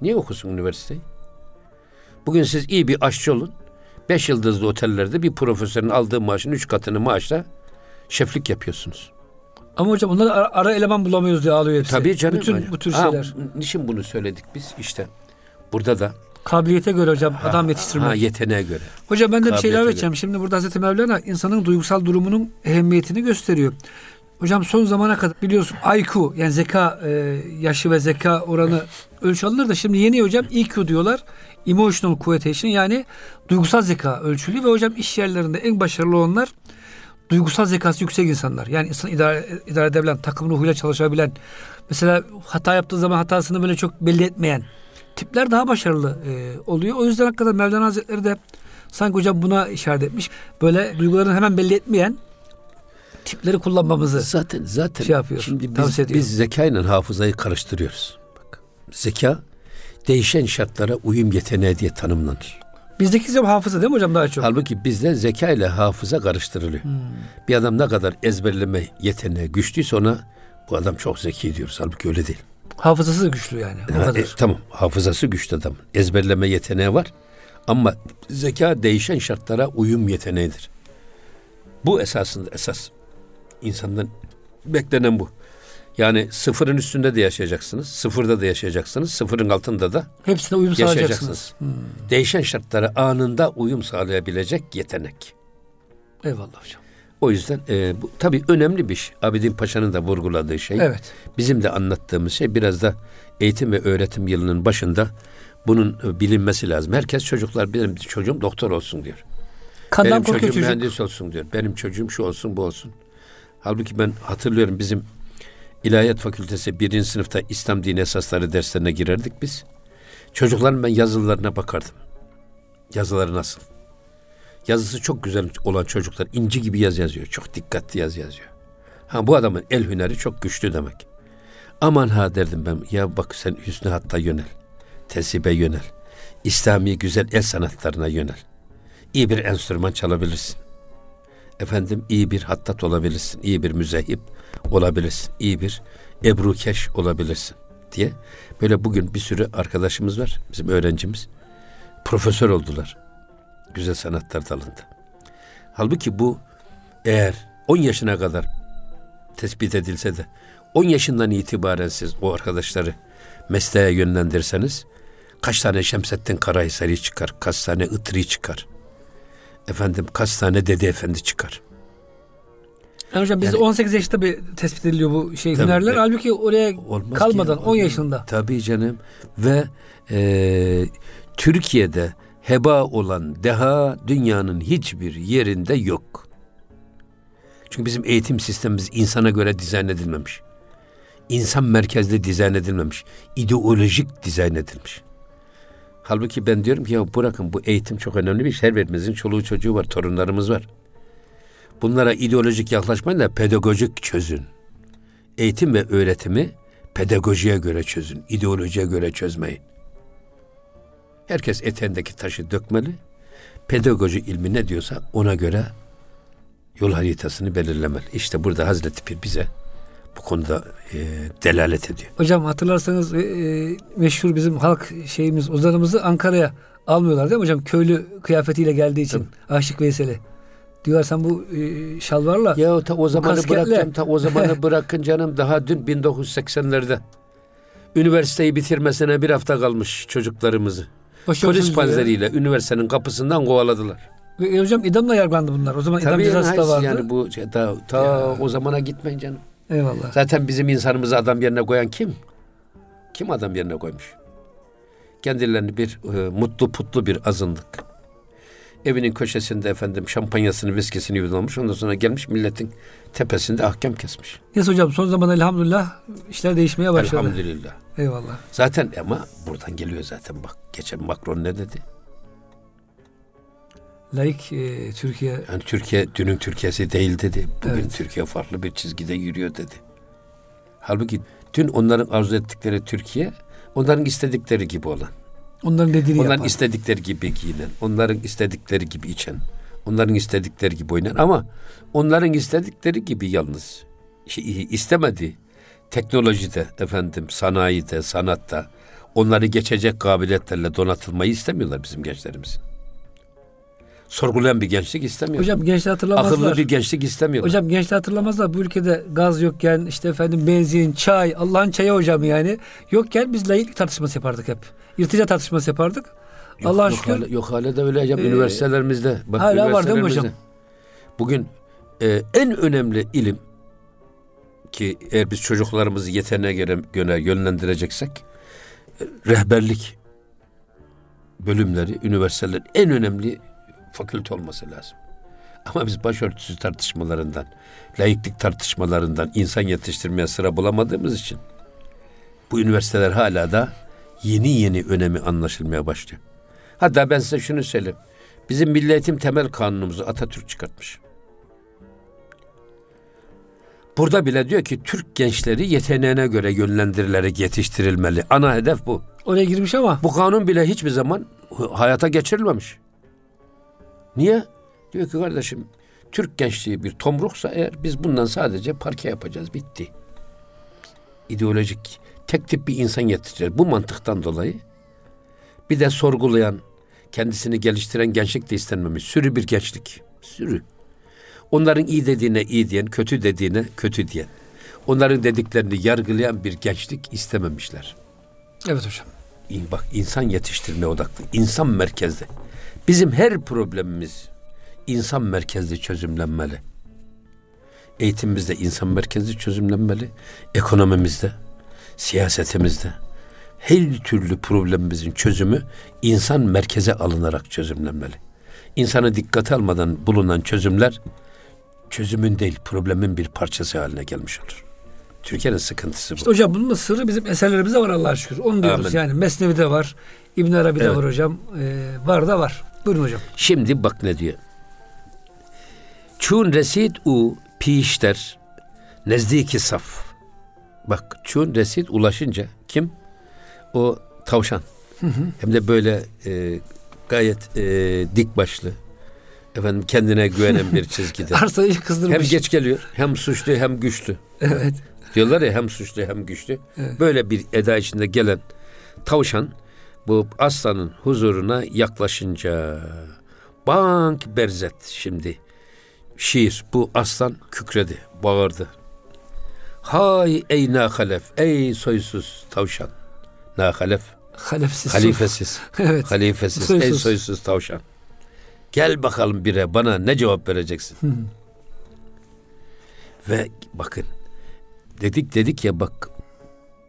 Niye okusun üniversiteyi? Bugün siz iyi bir aşçı olun. Beş yıldızlı otellerde bir profesörün aldığı maaşın üç katını maaşla şeflik yapıyorsunuz.
Ama hocam onlar ara, ara eleman bulamıyoruz diye ağlıyor hepsi.
Tabii canım.
Bütün
öyle.
bu tür
Ha,
şeyler.
niçin bunu söyledik biz? İşte burada da
Kabiliyete göre hocam adam yetiştirmek.
ha, yeteneğe göre.
Hocam ben de bir şey
göre.
edeceğim. Şimdi burada Hazreti Mevlana insanın duygusal durumunun ehemmiyetini gösteriyor. Hocam son zamana kadar biliyorsun IQ yani zeka e, yaşı ve zeka oranı *laughs* ölçü alınır da şimdi yeni hocam EQ diyorlar. Emotional Quotation yani duygusal zeka ölçülü ve hocam iş yerlerinde en başarılı olanlar duygusal zekası yüksek insanlar. Yani insan idare, idare edebilen, takım ruhuyla çalışabilen, mesela hata yaptığı zaman hatasını böyle çok belli etmeyen tipler daha başarılı e, oluyor. O yüzden hakikaten Mevlana Hazretleri de sanki hocam buna işaret etmiş. Böyle duygularını hemen belli etmeyen tipleri kullanmamızı.
Zaten zaten
Şey yapıyor,
şimdi biz, biz zekayla hafızayı karıştırıyoruz. Bak, zeka değişen şartlara uyum yeteneği diye tanımlanır.
Bizdeki hafıza değil mi hocam daha çok?
Halbuki bizde zeka ile hafıza karıştırılıyor.
Hmm.
Bir adam ne kadar ezberleme yeteneği güçlüyse ona bu adam çok zeki diyoruz. Halbuki öyle değil.
Hafızası güçlü yani. O
Ha,
kadar.
e, tamam hafızası güçlü adam. Ezberleme yeteneği var. Ama zeka değişen şartlara uyum yeteneğidir. Bu esasında esas. İnsandan beklenen bu. Yani sıfırın üstünde de yaşayacaksınız. Sıfırda da yaşayacaksınız. Sıfırın altında da
Hepsine uyum sağlayacaksınız.
yaşayacaksınız. Değişen şartlara anında uyum sağlayabilecek yetenek.
Eyvallah hocam.
O yüzden e, bu tabii önemli bir şey. Abidin Paşa'nın da vurguladığı şey.
Evet.
Bizim de anlattığımız şey biraz da eğitim ve öğretim yılının başında bunun e, bilinmesi lazım. Herkes çocuklar benim çocuğum doktor olsun diyor.
Kandan
benim çocuğum
çocuk.
mühendis olsun diyor. Benim çocuğum şu olsun bu olsun. Halbuki ben hatırlıyorum bizim İlahiyat Fakültesi birinci sınıfta İslam dini esasları derslerine girerdik biz. Çocukların ben yazılarına bakardım. Yazıları nasıl? Yazısı çok güzel olan çocuklar inci gibi yaz yazıyor. Çok dikkatli yaz yazıyor. Ha bu adamın el hüneri çok güçlü demek. Aman ha derdim ben. Ya bak sen hüsnü hatta yönel. Tesibe yönel. İslami güzel el sanatlarına yönel. İyi bir enstrüman çalabilirsin. Efendim iyi bir hattat olabilirsin. iyi bir müzehip olabilirsin. iyi bir ebrukeş olabilirsin diye. Böyle bugün bir sürü arkadaşımız var. Bizim öğrencimiz. Profesör oldular. Güzel sanatlar dalında. Halbuki bu eğer 10 yaşına kadar tespit edilse de 10 yaşından itibaren siz o arkadaşları mesleğe yönlendirseniz kaç tane Şemsettin Karahisari çıkar, kaç tane Itri çıkar. Efendim kaç tane Dede Efendi çıkar.
Yani hocam bizde
Yani-
18 yaşında bir tespit ediliyor bu şey
Tabii,
hünerler.
evet.
Halbuki oraya
Olmaz
kalmadan
ki.
10 yaşında.
Tabii canım. Ve e, Türkiye'de heba olan deha dünyanın hiçbir yerinde yok. Çünkü bizim eğitim sistemimiz insana göre dizayn edilmemiş. İnsan merkezli dizayn edilmemiş. İdeolojik dizayn edilmiş. Halbuki ben diyorum ki ya bırakın bu eğitim çok önemli bir şey. Her birimizin çoluğu çocuğu var, torunlarımız var. Bunlara ideolojik yaklaşmayın da pedagojik çözün. Eğitim ve öğretimi pedagojiye göre çözün, ideolojiye göre çözmeyin. Herkes eteğindeki taşı dökmeli. Pedagoji ilmi ne diyorsa ona göre yol haritasını belirlemeli. İşte burada Hazreti Pir bize bu konuda e, delalet ediyor.
Hocam hatırlarsanız e, e, meşhur bizim halk şeyimiz ozanımızı Ankara'ya almıyorlar değil mi hocam? Köylü kıyafetiyle geldiği için Aşık Veysel'i. Diyorlar sen bu e, şalvarla
Ya ta o zamanı
kasketle-
bırakacağım, ta o zamanı *laughs* bırakın canım. Daha dün 1980'lerde üniversiteyi bitirmesine bir hafta kalmış çocuklarımızı.
başörtüsü
Polis panzeriyle üniversitenin kapısından kovaladılar.
E, hocam idamla yargılandı bunlar. O zaman idam
Tabii
cezası da
yani,
vardı.
yani bu şey, ta, ta o zamana gitmeyin canım.
Eyvallah.
Zaten bizim insanımızı adam yerine koyan kim? Kim adam yerine koymuş? Kendilerini bir e, mutlu putlu bir azınlık. Evinin köşesinde efendim şampanyasını, viskisini yudumlamış. Ondan sonra gelmiş milletin tepesinde ahkam kesmiş.
Neyse hocam son zaman elhamdülillah işler değişmeye başladı.
Elhamdülillah.
Eyvallah.
Zaten ama buradan geliyor zaten bak. Geçen Macron ne dedi?
Laik e, Türkiye
Yani Türkiye dünün Türkiye'si değil dedi. Bugün
Evet.
Türkiye farklı bir çizgide yürüyor dedi. Halbuki dün onların arzu ettikleri Türkiye onların istedikleri gibi olan.
onların dediğini
Onların
yapan.
istedikleri gibi giyinen, onların istedikleri gibi içen, onların istedikleri gibi oynayan ama onların istedikleri gibi yalnız şey, istemediği teknolojide, efendim sanayide, sanatta onları geçecek kabiliyetlerle donatılmayı istemiyorlar bizim gençlerimiz. Sorgulayan bir gençlik istemiyor.
Hocam gençler hatırlamazlar.
Akıllı bir gençlik istemiyorlar.
Hocam gençler hatırlamazlar bu ülkede gaz yokken işte efendim benzin, çay, Allah'ın çayı hocam yani. Yokken biz laiklik tartışması yapardık hep. İrtica tartışması yapardık.
Yok,
Allah'a
yok
şükür
Hala, yok hala da öyle hocam
Ee,
üniversitelerimizde. Bak,
hala var değil mi hocam?
Bugün e, en önemli ilim ki eğer biz çocuklarımızı yeteneğe göre, göre yönlendireceksek e, rehberlik bölümleri, üniversitelerin en önemli fakülte olması lazım. Ama biz başörtüsü tartışmalarından, laiklik tartışmalarından insan yetiştirmeye sıra bulamadığımız için bu üniversiteler hala da yeni yeni önemi anlaşılmaya başlıyor. Hatta ben size şunu söyleyeyim. Bizim Milli Eğitim Temel Kanunumuzu Atatürk çıkartmış. Burada bile diyor ki Türk gençleri yeteneğine göre yönlendirilerek yetiştirilmeli. Ana hedef bu.
oraya girmiş ama
Bu kanun bile hiçbir zaman hayata geçirilmemiş. Niye? Diyor ki kardeşim Türk gençliği bir tomruksa eğer biz bundan sadece parke yapacağız bitti. İdeolojik tek tip bir insan yetiştireceğiz. Bu mantıktan dolayı bir de sorgulayan, kendisini geliştiren gençlik de istenmemiş. Sürü bir gençlik. Sürü. Onların iyi dediğine iyi diyen, kötü dediğine kötü diyen. Onların dediklerini yargılayan bir gençlik istememişler.
evet hocam.
Bak insan yetiştirme odaklı, insan merkezli. Bizim her problemimiz insan merkezli çözümlenmeli. Eğitimimizde insan merkezli çözümlenmeli. Ekonomimizde, siyasetimizde. Her türlü problemimizin çözümü insan merkeze alınarak çözümlenmeli. İnsanı dikkate almadan bulunan çözümler çözümün değil problemin bir parçası haline gelmiş olur. Türkiye'nin sıkıntısı bu.
İşte hocam bunun da sırrı bizim eserlerimizde var Allah'a şükür. Onu diyoruz
Amin.
yani. Mesnevi'de var. İbn Arabi'de
Evet.
var hocam. Ee, var da var. Buyurun hocam.
Şimdi bak ne diyor. Çun resid u pişter nezdiki saf. Bak çun resid ulaşınca kim? O tavşan. Hem de böyle e, gayet e, dik başlı. Efendim kendine güvenen bir *laughs* çizgide.
Arsayı
hem
kızdırmış.
geç geliyor, hem suçlu hem güçlü.
Evet.
Diyorlar ya hem suçlu hem güçlü. Böyle bir eda içinde gelen tavşan bu aslanın huzuruna yaklaşınca bank berzet şimdi şiir bu aslan kükredi, bağırdı. Hay ey nahalef, ey soysuz tavşan. Nahalef,
Halefsiz.
halifesiz. *laughs*
Evet.
Halifesiz, ey
Soysuz.
soysuz tavşan. Gel bakalım bire bana ne cevap vereceksin? Ve bakın dedik dedik ya bak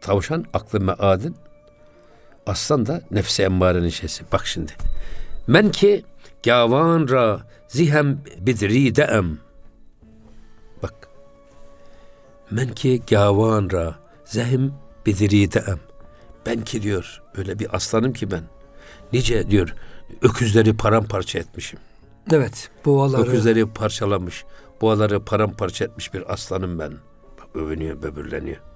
tavşan aklı meadın aslan da nefsi emmarenin şeysi. Bak şimdi. Men ki gavan ra zihem bidri deem. Bak. Men ki gavan ra zehim bidri deem. Ben ki diyor öyle bir aslanım ki ben. Nice diyor öküzleri paramparça etmişim.
Evet. Boğaları.
Öküzleri parçalamış. Boğaları paramparça etmiş bir aslanım ben. Bak, övünüyor, böbürleniyor.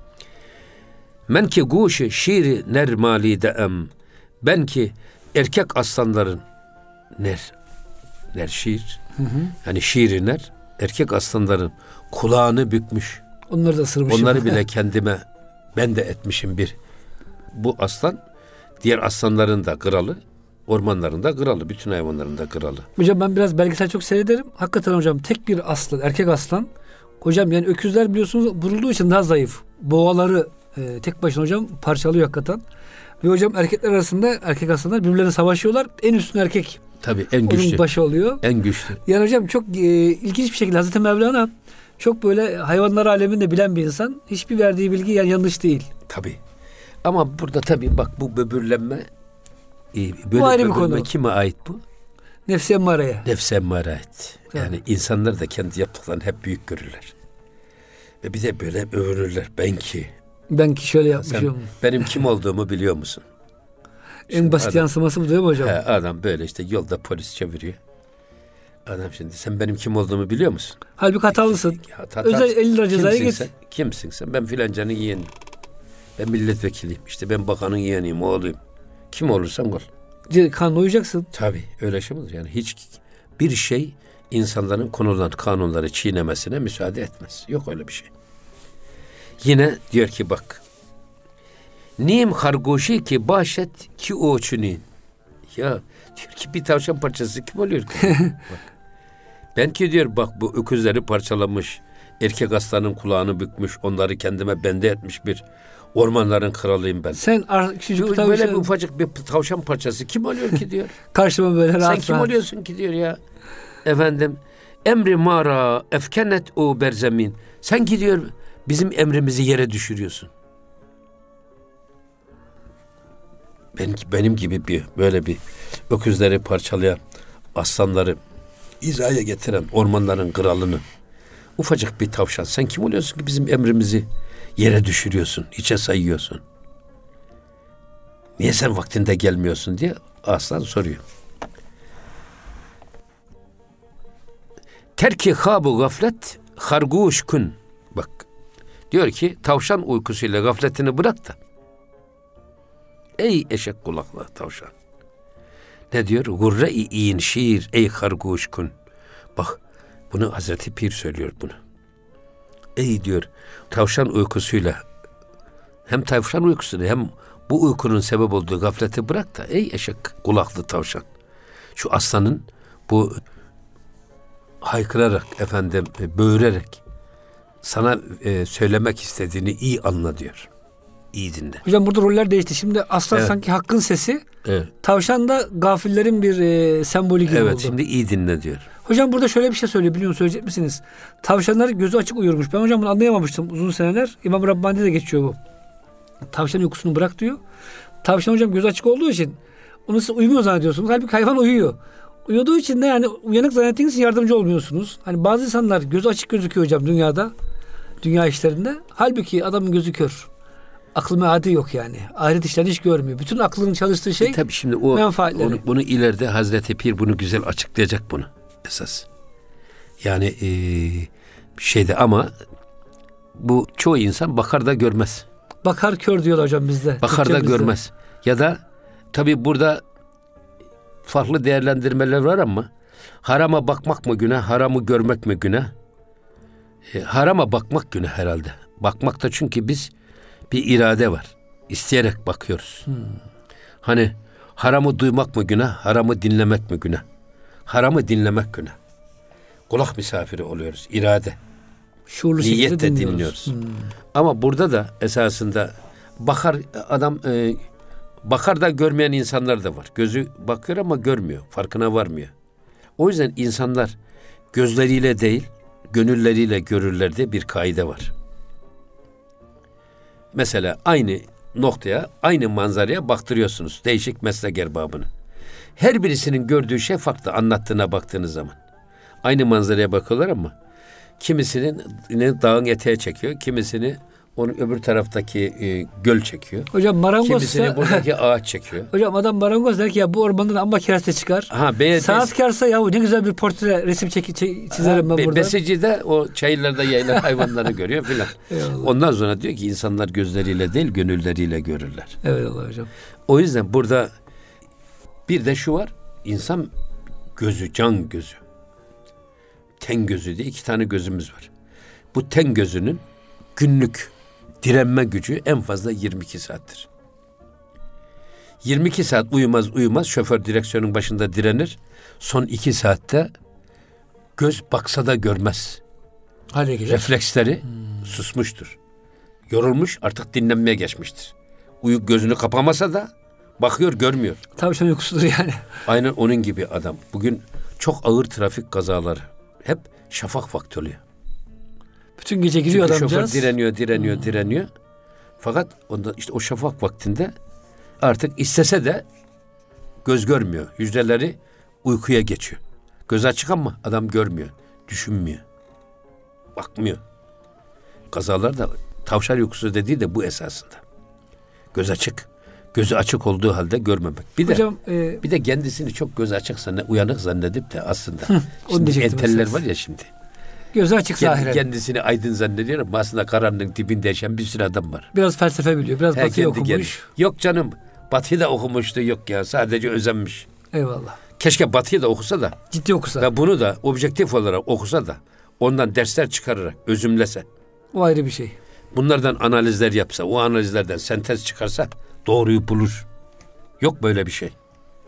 Men ki guşi şiiri ner mali deem. Ben ki erkek aslanların ner. Ner şiir. Hı hı. Yani şiiri ner. Erkek aslanların kulağını bükmüş.
Onları da ısırmışım.
Onları bile *laughs* kendime ben de etmişim bir. Bu aslan diğer aslanların da kralı. Ormanların da kralı. Bütün hayvanların da kralı.
Hocam ben biraz belgesel çok seyrederim. Hakikaten hocam tek bir aslan, erkek aslan. Hocam yani öküzler biliyorsunuz vurulduğu için daha zayıf. Boğaları e, tek başına hocam parçalıyor hakikaten. Ve hocam erkekler arasında erkek aslanlar birbirlerine savaşıyorlar. En üstün erkek.
Tabii en güçlü.
Onun başı oluyor.
En güçlü.
Yani hocam çok e, ilginç bir şekilde Hazreti Mevlana çok böyle hayvanlar aleminde bilen bir insan. Hiçbir verdiği bilgi yani yanlış değil.
Tabii. Ama burada tabii bak bu böbürlenme e, böyle
Bu ayrı bir konu.
kime ait bu?
Nefsi emmareye.
Nefse emmare ait.
Tabii.
Yani insanlar da kendi yaptıklarını hep büyük görürler. Ve bir de böyle övünürler. Ben ki.
Ben ki şöyle
Sen
yapmışım.
benim kim olduğumu biliyor musun?
en basit
adam-
yansıması bu değil mi hocam?
He, adam böyle işte yolda polis çeviriyor. Adam şimdi sen benim kim olduğumu biliyor musun?
Halbuki hatalısın. Özel 50 lira
kimsin
git.
sen? Kimsin sen? Ben filancanın yeğeniyim. Ben milletvekiliyim. İşte ben bakanın yeğeniyim, oğluyum. Kim olursan ol.
Kanuna uyacaksın.
Tabii öyle şey midir? Yani hiç bir şey insanların konulan kanunları çiğnemesine müsaade etmez. Yok öyle bir şey. Yine diyor ki bak. Nim hargoşi ki başet ki o çünin. Ya diyor ki bir tavşan parçası kim oluyor ki? *laughs* bak. Ben ki diyor bak bu öküzleri parçalamış. Erkek aslanın kulağını bükmüş. Onları kendime bende etmiş bir ormanların kralıyım ben.
Sen küçücük bir
Böyle bir
tavşan
ufacık bir tavşan parçası kim oluyor ki diyor. *laughs*
karşıma böyle rahat
Sen kim
rahat.
oluyorsun ki diyor ya. Efendim emri mara efkenet o berzemin. Sen gidiyor bizim emrimizi yere düşürüyorsun. Ben, benim gibi bir böyle bir öküzleri parçalayan aslanları hizaya getiren ormanların kralını ufacık bir tavşan sen kim oluyorsun ki bizim emrimizi yere düşürüyorsun, içe sayıyorsun. Niye sen vaktinde gelmiyorsun diye aslan soruyor. Terki habu gaflet harguş kun. Diyor ki tavşan uykusuyla gafletini bırak da. Ey eşek kulaklı tavşan. Ne diyor? Gurre-i in şiir ey harguş kun. Bak bunu Hazreti Pir söylüyor bunu. Ey diyor tavşan uykusuyla hem tavşan uykusunu hem bu uykunun sebep olduğu gafleti bırak da ey eşek kulaklı tavşan. Şu aslanın bu haykırarak efendim e, böğürerek sana e, söylemek istediğini iyi anla diyor. İyi dinle.
Hocam burada roller değişti. Şimdi aslan
Evet.
sanki hakkın sesi,
Evet.
tavşan da gafillerin bir e, sembolü gibi
Evet
oldu.
şimdi iyi dinle diyor.
Hocam burada şöyle bir şey söylüyor. Biliyorum söyleyecek misiniz? Tavşanlar gözü açık uyurmuş. Ben hocam bunu anlayamamıştım uzun seneler. İmam Rabbani'de de geçiyor bu. Tavşan uykusunu bırak diyor. Tavşan hocam gözü açık olduğu için onu siz uyumuyor zannediyorsunuz. Halbuki hayvan uyuyor. Uyuduğu için de yani uyanık zannettiğiniz için yardımcı olmuyorsunuz. Hani bazı insanlar gözü açık gözüküyor hocam dünyada. Dünya işlerinde. Halbuki adamın gözü kör. Aklı meadi yok yani. Ahiret işlerini hiç görmüyor. Bütün aklının çalıştığı şey
E tabii şimdi o
menfaatleri.
onu, bunu ileride Hazreti Pir bunu güzel açıklayacak bunu esas. Yani e, şeyde ama bu çoğu insan bakar da görmez.
bakar kör diyorlar hocam bizde.
Bakar da görmez. Ya da tabii burada farklı değerlendirmeler var ama harama bakmak mı günah, haramı görmek mi günah? E, harama bakmak günah herhalde. Bakmakta çünkü biz bir irade var. İsteyerek bakıyoruz. Hani haramı duymak mı günah, haramı dinlemek mi günah? Haramı dinlemek günah. Kulak misafiri oluyoruz, irade.
Şuurlu şekilde
Niyetle
dinliyoruz.
dinliyoruz.
Hmm.
Ama burada da esasında bakar adam e, bakar da görmeyen insanlar da var. Gözü bakıyor ama görmüyor. Farkına varmıyor. O yüzden insanlar gözleriyle değil, gönülleriyle görürler diye bir kaide var. Mesela aynı noktaya, aynı manzaraya baktırıyorsunuz değişik meslek erbabını. Her birisinin gördüğü şey farklı anlattığına baktığınız zaman. Aynı manzaraya bakıyorlar ama kimisinin dağın eteğe çekiyor, kimisini onu öbür taraftaki e, göl çekiyor.
Hocam marangoz
Kimisini buradaki *laughs* ağaç çekiyor.
Hocam adam marangoz der ki ya bu ormandan amma kereste çıkar.
Ha, be,
Sanatkarsa ya ne güzel bir portre resim çeki, çek, çizerim ben
be,
burada.
Besici de o çayırlarda yayılan hayvanları *laughs* görüyor filan. Ondan sonra diyor ki insanlar gözleriyle değil gönülleriyle görürler.
Evet Allah hocam.
O yüzden burada bir de şu var. İnsan gözü, can gözü. Ten gözü diye iki tane gözümüz var. Bu ten gözünün günlük direnme gücü en fazla 22 saattir. 22 saat uyumaz uyumaz şoför direksiyonun başında direnir. Son 2 saatte göz baksa da görmez.
Hale gelir.
Refleksleri susmuştur. Yorulmuş artık dinlenmeye geçmiştir. Uyu gözünü kapamasa da bakıyor görmüyor.
Tavşan uykusudur yani.
Aynen onun gibi adam. Bugün çok ağır trafik kazaları hep şafak oluyor.
Bütün gece giriyor
Çünkü
adamcağız.
şoför direniyor, direniyor, direniyor. Fakat onda işte o şafak vaktinde artık istese de göz görmüyor. Hücreleri uykuya geçiyor. Göz açık ama adam görmüyor, düşünmüyor. Bakmıyor. Kazalar da tavşan uykusu dediği de bu esasında. Göz açık. Gözü açık olduğu halde görmemek. Bir de
Hocam e,
bir de kendisini çok göz açık zanne, uyanık zannedip de aslında *laughs*
onu
şimdi enteller var ya şimdi.
Gözü açık zahiren.
kendisini aydın zannediyor ama aslında karanlığın dibinde yaşayan bir sürü adam var.
Biraz felsefe biliyor. Biraz
He,
batıyı
kendi
okumuş.
kendi. Yok canım Batı da okumuştu yok ya sadece özenmiş.
Eyvallah.
Keşke Batı'yı da okusa da
Ciddi okusa.
ve bunu da objektif olarak okusa da ondan dersler çıkararak özümlese.
O ayrı bir şey.
Bunlardan analizler yapsa, o analizlerden sentez çıkarsa doğruyu bulur. Yok böyle bir şey.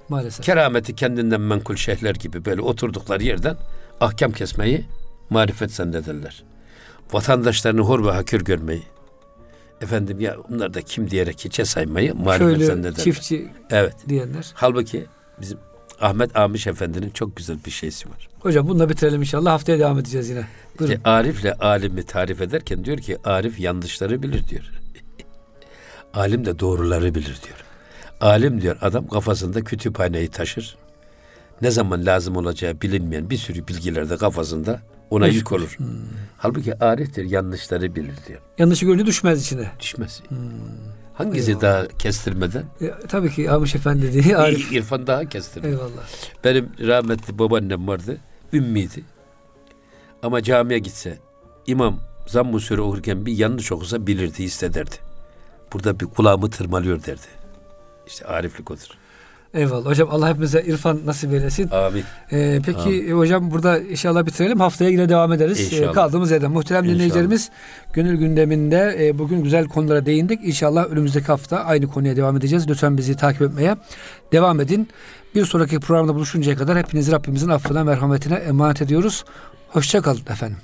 Maalesef.
Kerameti kendinden menkul şeyhler gibi böyle oturdukları yerden ahkam kesmeyi marifet zannederler. Vatandaşlarını hor ve hakir görmeyi. Efendim ya bunlar da kim diyerek hiçe saymayı marifet
Köylü,
zannederler.
çiftçi
Evet.
diyenler.
Halbuki bizim Ahmet Amiş Efendi'nin çok güzel bir şeysi var.
Hocam bununla bitirelim inşallah. Haftaya devam edeceğiz yine. Buyurun.
İşte Arif'le alimi tarif ederken diyor ki Arif yanlışları bilir diyor. *laughs* Alim de doğruları bilir diyor. Alim diyor adam kafasında kütüphaneyi taşır. Ne zaman lazım olacağı bilinmeyen bir sürü bilgiler de kafasında ona
Meşgul.
yük olur. Halbuki Arif'tir yanlışları bilir diyor.
Yanlışı görünce düşmez içine.
Düşmez. Hangisi daha kestirmeden?
E, tabii ki Amış Efendi dediği Arif.
İrfan daha kestirmeden.
Eyvallah.
Benim rahmetli babaannem vardı. Ümmiydi. Ama camiye gitse imam zamm-ı sure okurken bir yanlış okusa bilirdi, hissederdi. Burada bir kulağımı tırmalıyor derdi. İşte ariflik odur.
Eyvallah. Hocam Allah hepimize irfan nasip eylesin.
Amin.
Ee, peki e, hocam burada inşallah bitirelim. Haftaya yine devam ederiz.
İnşallah.
Ee, kaldığımız yerden. Muhterem
İnşallah.
dinleyicilerimiz gönül gündeminde e, bugün güzel konulara değindik. İnşallah önümüzdeki hafta aynı konuya devam edeceğiz. Lütfen bizi takip etmeye devam edin. Bir sonraki programda buluşuncaya kadar hepinizi Rabbimizin affına merhametine emanet ediyoruz. Hoşçakalın efendim.